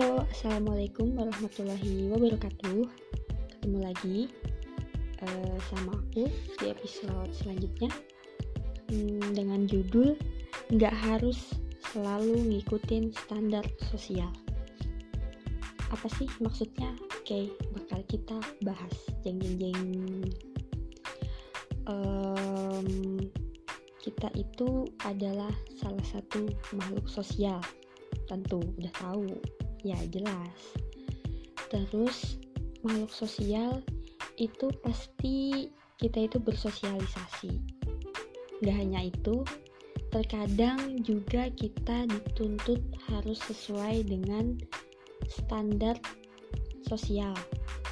Halo, Assalamualaikum warahmatullahi wabarakatuh. Ketemu lagi uh, sama aku di episode selanjutnya. Hmm, Dengan judul Nggak harus selalu ngikutin standar sosial. Apa sih maksudnya? Oke, bakal kita bahas. Jeng jeng jeng um, Kita itu adalah salah satu makhluk sosial. Tentu udah tahu ya jelas. Terus makhluk sosial itu pasti kita itu bersosialisasi. Gak hanya itu terkadang juga kita dituntut harus sesuai dengan standar sosial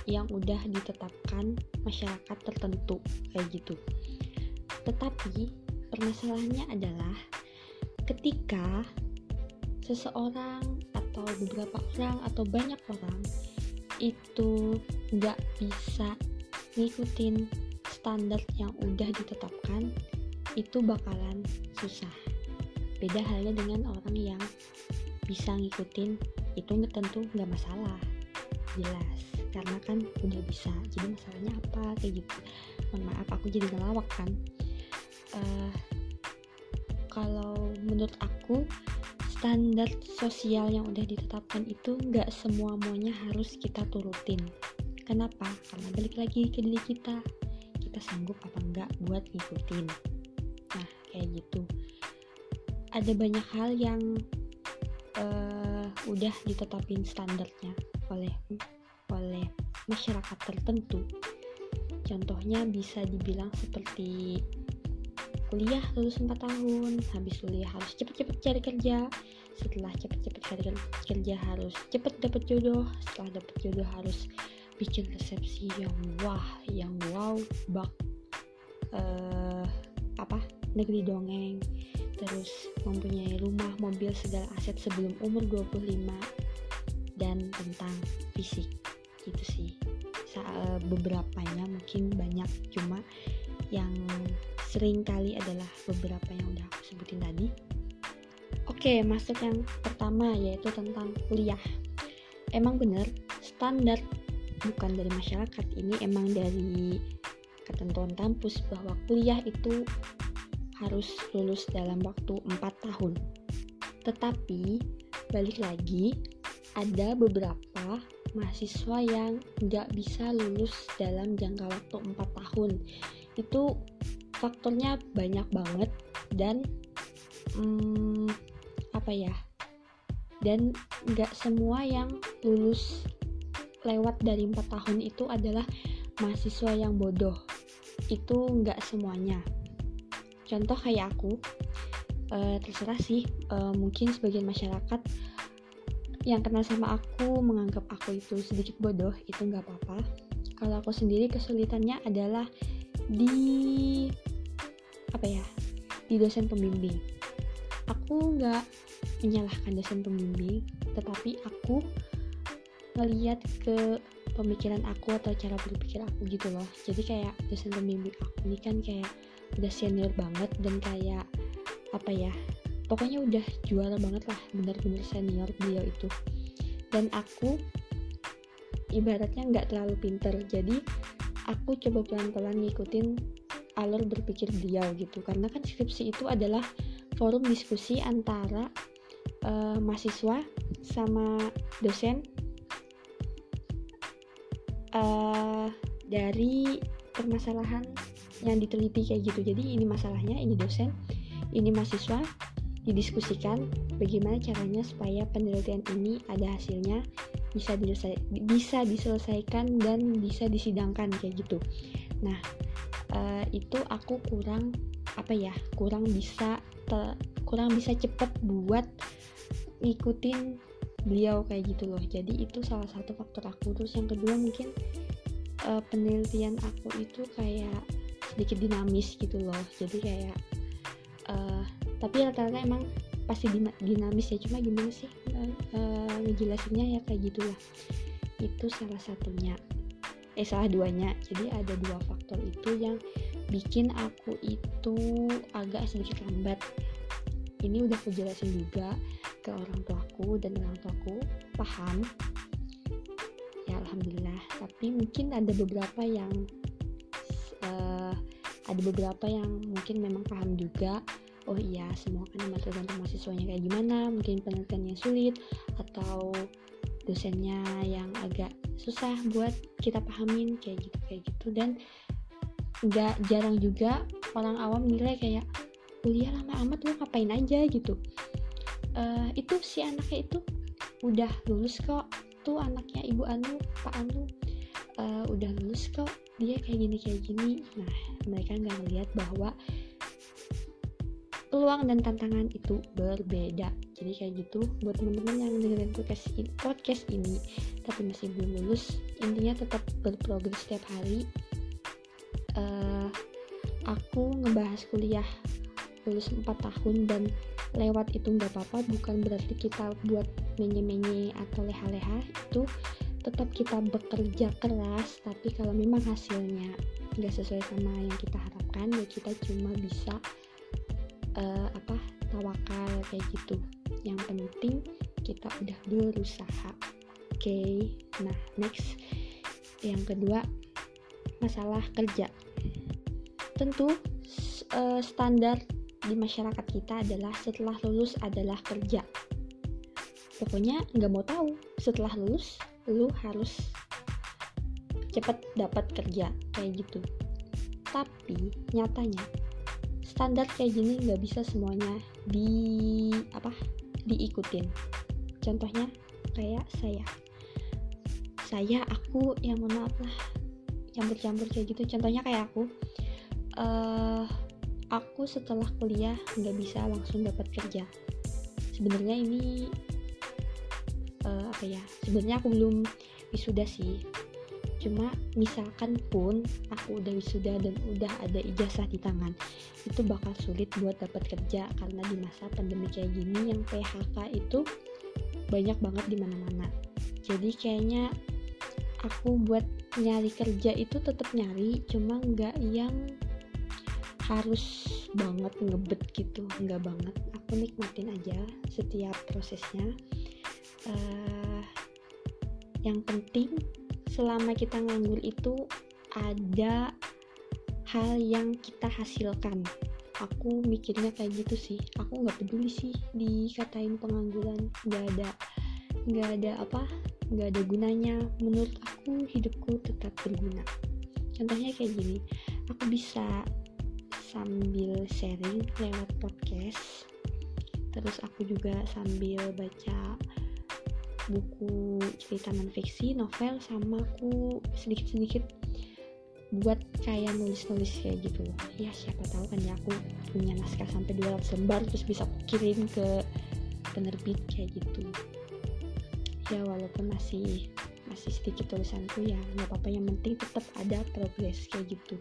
yang udah ditetapkan masyarakat tertentu kayak gitu. Tetapi permasalahannya adalah ketika seseorang atau beberapa orang atau banyak orang itu nggak bisa ngikutin standar yang udah ditetapkan itu bakalan susah. Beda halnya dengan orang yang bisa ngikutin itu tentu nggak masalah. Jelas karena kan udah bisa. Jadi masalahnya apa? Kayak gitu. Mohon maaf aku jadi ngelawak kan. Uh, kalau menurut aku standar sosial yang udah ditetapkan itu nggak semua maunya harus kita turutin. Kenapa? Karena balik lagi ke diri kita. Kita sanggup apa enggak buat ngikutin? Nah kayak gitu. Ada banyak hal yang uh, udah ditetapin standarnya oleh oleh masyarakat tertentu. Contohnya bisa dibilang seperti kuliah lulus 4 tahun habis kuliah harus cepet-cepet cari kerja. Setelah cepet-cepet cari kerja harus cepet dapet jodoh setelah dapet jodoh harus bikin resepsi yang wah yang wow bak uh, apa negeri dongeng. Terus mempunyai rumah mobil segala aset sebelum umur 25 dan tentang fisik. Gitu sih. Eh, beberapanya mungkin banyak. Cuma yang sering kali adalah beberapa yang udah aku sebutin tadi. Oke, masuk yang pertama yaitu tentang kuliah. Emang bener, standar bukan dari masyarakat, ini emang dari ketentuan kampus bahwa kuliah itu harus lulus dalam waktu 4 tahun. Tetapi, balik lagi, ada beberapa mahasiswa yang nggak bisa lulus dalam jangka waktu 4 tahun. Itu faktornya banyak banget dan hmm, apa ya dan nggak semua yang lulus lewat dari empat tahun itu adalah mahasiswa yang bodoh. Itu nggak semuanya. Contoh kayak aku uh, terserah sih uh, mungkin sebagian masyarakat yang kenal sama aku menganggap aku itu sedikit bodoh itu nggak apa-apa. Kalau aku sendiri kesulitannya adalah di apa ya di dosen pembimbing. Aku nggak menyalahkan dosen pembimbing tetapi aku ngeliat ke pemikiran aku atau cara berpikir aku gitu loh. Jadi kayak dosen pembimbing aku ini kan kayak udah senior banget dan kayak apa ya pokoknya udah juara banget lah benar-benar senior beliau itu. Dan aku ibaratnya nggak terlalu pinter jadi aku coba pelan-pelan ngikutin alur berpikir beliau gitu. Karena kan skripsi itu adalah forum diskusi antara uh, mahasiswa sama dosen uh, dari permasalahan yang diteliti kayak gitu. Jadi ini masalahnya ini dosen ini mahasiswa didiskusikan bagaimana caranya supaya penelitian ini ada hasilnya bisa bisa diselesaikan dan bisa disidangkan kayak gitu. Nah uh, itu aku kurang apa ya kurang bisa te, kurang bisa cepet buat ngikutin beliau kayak gitu loh. Jadi itu salah satu faktor aku. Terus yang kedua mungkin uh, penelitian aku itu kayak sedikit dinamis gitu loh. Jadi kayak uh, tapi rata-rata emang pasti dinamis ya. Cuma gimana sih uh, uh, ngejelasinnya ya kayak gitulah itu salah satunya eh salah duanya. Jadi ada dua faktor itu yang bikin aku itu agak sedikit lambat. Ini udah aku jelasin juga ke orang tuaku dan orang tuaku paham. Ya alhamdulillah. Tapi mungkin ada beberapa yang uh, ada beberapa yang mungkin memang paham juga. Oh iya semua kan tergantung mahasiswanya kayak gimana. Mungkin penelitiannya sulit atau dosennya yang agak susah buat kita pahamin kayak gitu kayak gitu. Dan nggak jarang juga orang awam nilai kayak kuliah lama amat lu ngapain aja? gitu. Uh, itu si anaknya itu udah lulus kok. Tuh anaknya ibu Anu Pak Anu uh, udah lulus kok. Dia kayak gini kayak gini. Nah mereka nggak ngeliat bahwa peluang dan tantangan itu berbeda. Jadi kayak gitu buat teman-teman yang dengerin podcast ini, tapi masih belum lulus intinya tetap berprogres setiap hari. Uh, aku ngebahas kuliah lulus 4 tahun dan lewat itu nggak apa-apa bukan berarti kita buat menye-menye atau leha-leha itu tetap kita bekerja keras tapi kalau memang hasilnya nggak sesuai sama yang kita harapkan ya kita cuma bisa uh, apa tawakal kayak gitu. Yang penting kita udah berusaha. Oke okay. nah next. Yang kedua masalah kerja. Tentu uh, standar di masyarakat kita adalah setelah lulus adalah kerja. Pokoknya nggak mau tahu setelah lulus lu harus cepat dapat kerja kayak gitu. Tapi nyatanya standar kayak gini nggak bisa semuanya di apa diikutin. Contohnya kayak saya. Saya aku yang mohon maaf lah campur-campur kayak gitu. Contohnya kayak aku uh, aku setelah kuliah nggak bisa langsung dapat kerja. Sebenarnya ini uh, apa ya sebenarnya aku belum wisuda sih cuma misalkan pun aku udah wisuda dan udah ada ijazah di tangan itu bakal sulit buat dapat kerja karena di masa pandemi kayak gini yang PHK itu banyak banget di mana-mana. Jadi kayaknya aku buat nyari kerja itu tetap nyari cuma nggak yang harus banget ngebet gitu nggak banget. Aku nikmatin aja setiap prosesnya. Uh, yang penting selama kita nganggur itu ada hal yang kita hasilkan. Aku mikirnya kayak gitu sih. Aku nggak peduli sih dikatain pengangguran. Nggak ada nggak ada apa nggak ada gunanya. Menurut aku hidupku tetap berguna. Contohnya kayak gini. Aku bisa sambil sharing lewat podcast. Terus aku juga sambil baca buku cerita non fiksi novel sama aku sedikit-sedikit buat kayak nulis-nulis kayak gitu. Ya siapa tahu kan ya aku punya naskah sampai 200 lembar terus bisa aku kirim ke penerbit kayak gitu. Ya walaupun masih masih sedikit tulisanku ya nggak apa-apa. Yang penting tetap ada progres kayak gitu.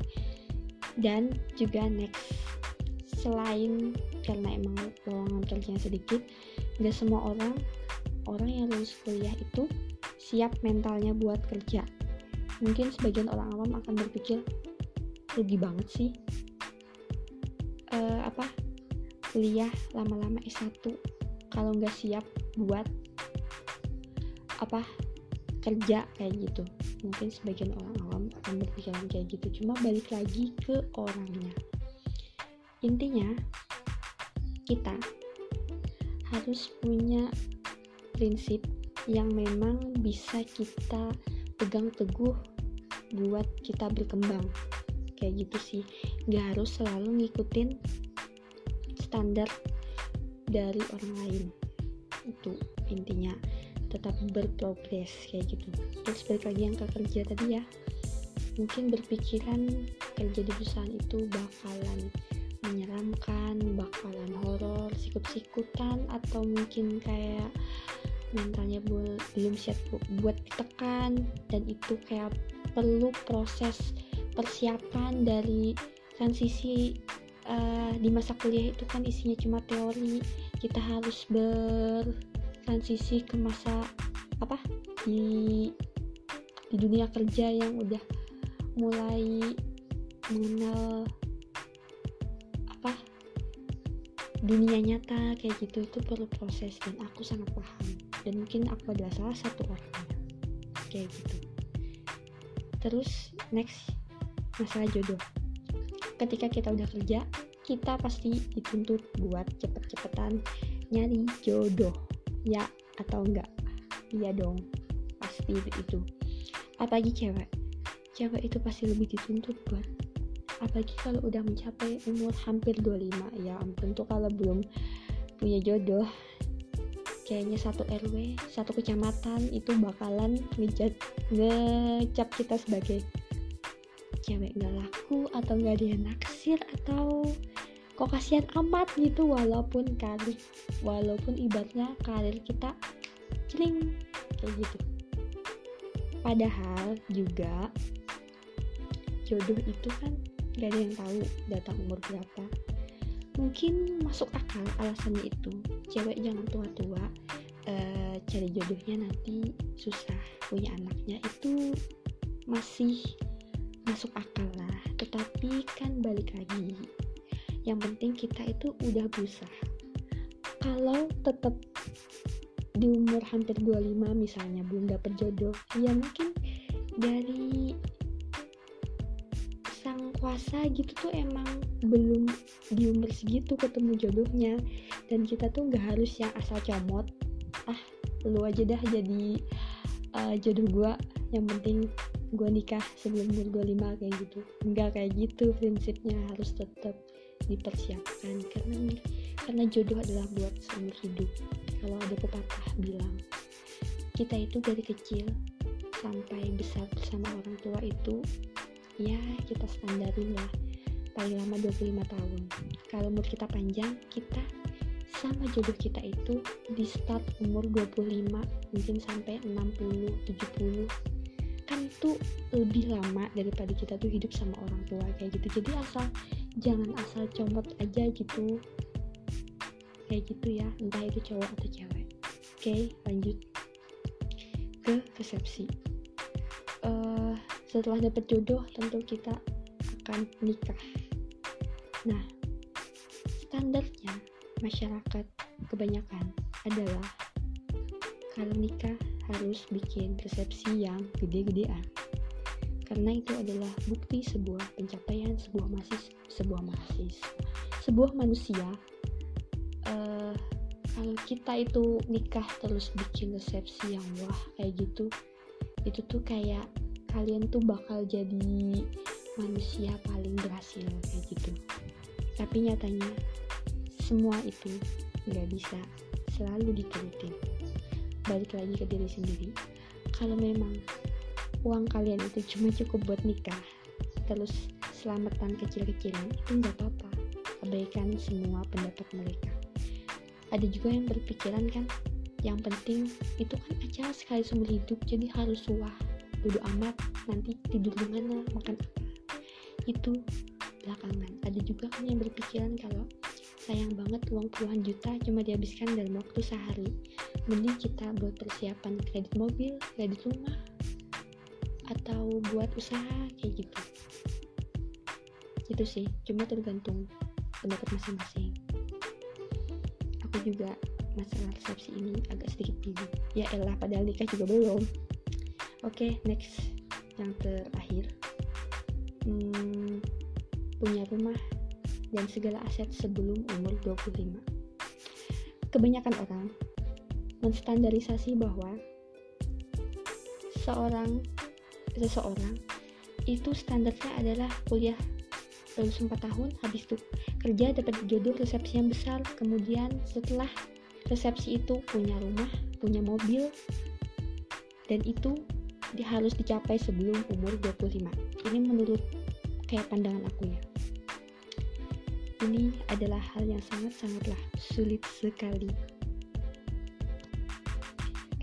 Dan juga next selain karena emang lowongan kerjanya sedikit nggak semua orang orang yang lulus kuliah itu siap mentalnya buat kerja. Mungkin sebagian orang awam akan berpikir rugi banget sih. Uh, apa kuliah lama-lama S1 kalau nggak siap buat apa kerja kayak gitu mungkin sebagian orang awam akan berpikiran kayak gitu cuma balik lagi ke orangnya intinya kita harus punya prinsip yang memang bisa kita pegang teguh buat kita berkembang. Kayak gitu sih. Nggak harus selalu ngikutin standar dari orang lain. Itu intinya. Tetap berprogres kayak gitu. Terus balik lagi yang ke kerja tadi ya. Mungkin berpikiran kerja di perusahaan itu bakalan menyeramkan bakalan horor sikut-sikutan atau mungkin kayak mentalnya belum siap buat ditekan. Dan itu kayak perlu proses persiapan dari transisi uh, di masa kuliah itu kan isinya cuma teori. Kita harus bertransisi ke masa apa di di dunia kerja yang udah mulai mengenal dunia nyata kayak gitu itu perlu proses dan aku sangat paham. Dan mungkin aku adalah salah satu orangnya. Kayak gitu. Terus next masalah jodoh. Ketika kita udah kerja kita pasti dituntut buat cepet-cepetan nyari jodoh. Ya atau enggak? Iya dong pasti itu. Apalagi cewek. Cewek itu pasti lebih dituntut buat apalagi kalau udah mencapai umur hampir 25 ya ampun tuh kalau belum punya jodoh kayaknya satu RW satu kecamatan itu bakalan ngejat ngecap kita sebagai cewek nggak laku atau nggak dia naksir atau kok kasihan amat gitu. Walaupun karir walaupun ibaratnya karir kita celing kayak gitu. Padahal juga jodoh itu kan gak ada yang tahu datang umur berapa. Mungkin masuk akal alasannya itu. Cewek jangan tua-tua uh, cari jodohnya nanti susah punya anaknya itu masih masuk akal lah. Tetapi kan balik lagi yang penting kita itu udah berusaha. Kalau tetap di umur hampir 25 misalnya belum dapet jodoh ya mungkin dari kuasa gitu tuh emang belum di umur segitu ketemu jodohnya. Dan kita tuh nggak harus yang asal comot. Ah lu aja dah jadi uh, jodoh gue yang penting gue nikah sebelum umur gue lima kayak gitu. Nggak kayak gitu prinsipnya harus tetap dipersiapkan. Karena karena jodoh adalah buat seumur hidup. Kalau ada pepatah bilang kita itu dari kecil sampai besar bersama orang tua itu ya kita standarin lah. Paling lama 25 tahun. Kalau umur kita panjang kita sama jodoh kita itu di start umur 25 mungkin sampai 60 70 kan itu lebih lama daripada kita tuh hidup sama orang tua kayak gitu. Jadi asal jangan asal comot aja gitu. Kayak gitu ya entah itu cowok atau cewek. Oke lanjut ke resepsi setelah dapat jodoh tentu kita akan nikah. Nah standarnya masyarakat kebanyakan adalah kalau nikah harus bikin resepsi yang gede-gedean. Karena itu adalah bukti sebuah pencapaian sebuah mahasiswa sebuah mahasiswa sebuah manusia uh, kalau kita itu nikah terus bikin resepsi yang wah kayak gitu itu tuh kayak kalian tuh bakal jadi manusia paling berhasil kayak gitu. Tapi nyatanya semua itu nggak bisa selalu diturutin. Balik lagi ke diri sendiri. Kalau memang uang kalian itu cuma cukup buat nikah terus selamatan kecil-kecilan itu nggak apa-apa. Abaikan semua pendapat mereka. Ada juga yang berpikiran kan yang penting itu kan acara sekali seumur hidup jadi harus wah bodo amat nanti tidur di mana makan apa. Itu belakangan. Ada juga kan yang berpikiran kalau sayang banget uang puluhan juta cuma dihabiskan dalam waktu sehari. Mending kita buat persiapan kredit mobil kredit rumah atau buat usaha kayak gitu. Itu sih cuma tergantung pendapat masing-masing. Aku juga masalah resepsi ini agak sedikit bingung. Ya elah padahal nikah juga belum Oke, okay, next yang terakhir. Hmm, punya rumah dan segala aset sebelum umur 25. Kebanyakan orang menstandarisasi bahwa seorang seseorang itu standarnya adalah kuliah lulus 4 tahun habis itu kerja dapat jodoh resepsi yang besar kemudian setelah resepsi itu punya rumah punya mobil dan itu harus dicapai sebelum umur 25 ini menurut kayak pandangan aku ya. Ini adalah hal yang sangat-sangatlah sulit sekali.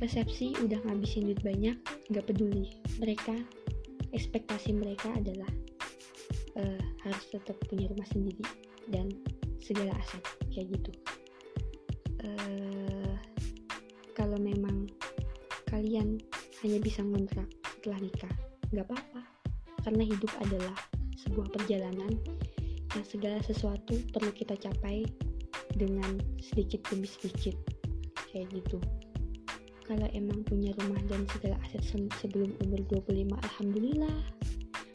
Resepsi udah ngabisin duit banyak nggak peduli. Mereka ekspektasi mereka adalah uh, harus tetap punya rumah sendiri dan segala aset kayak gitu. Uh, kalau memang hanya bisa ngontrak setelah nikah. Gak apa-apa, karena hidup adalah sebuah perjalanan yang segala sesuatu perlu kita capai dengan sedikit demi sedikit. Kayak gitu. Kalau emang punya rumah dan segala aset sebelum umur 25 alhamdulillah.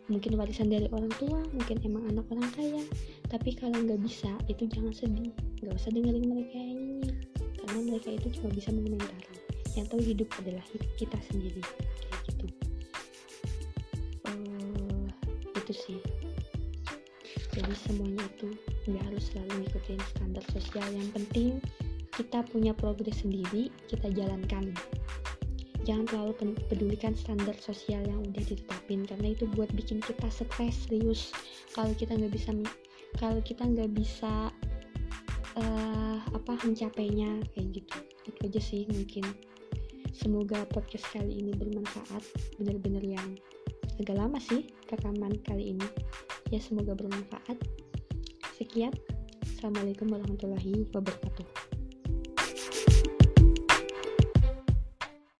Mungkin warisan dari orang tua mungkin emang anak orang kaya. Tapi kalau nggak bisa itu jangan sedih. Nggak usah dengerin mereka yang nyanyi. Karena mereka itu cuma bisa mengomentari yang tahu hidup adalah hidup kita sendiri. Kayak gitu. Uh, itu sih. Jadi semuanya itu nggak harus selalu ngikutin standar sosial. Yang penting kita punya progres sendiri kita jalankan. Jangan terlalu pedulikan standar sosial yang udah ditetapin karena itu buat bikin kita stres serius. Kalau kita nggak bisa kalau kita nggak bisa uh, apa mencapainya kayak gitu. Itu aja sih mungkin semoga podcast kali ini bermanfaat bener-bener yang agak lama sih rekaman kali ini. Ya semoga bermanfaat. Sekian. Assalamualaikum warahmatullahi wabarakatuh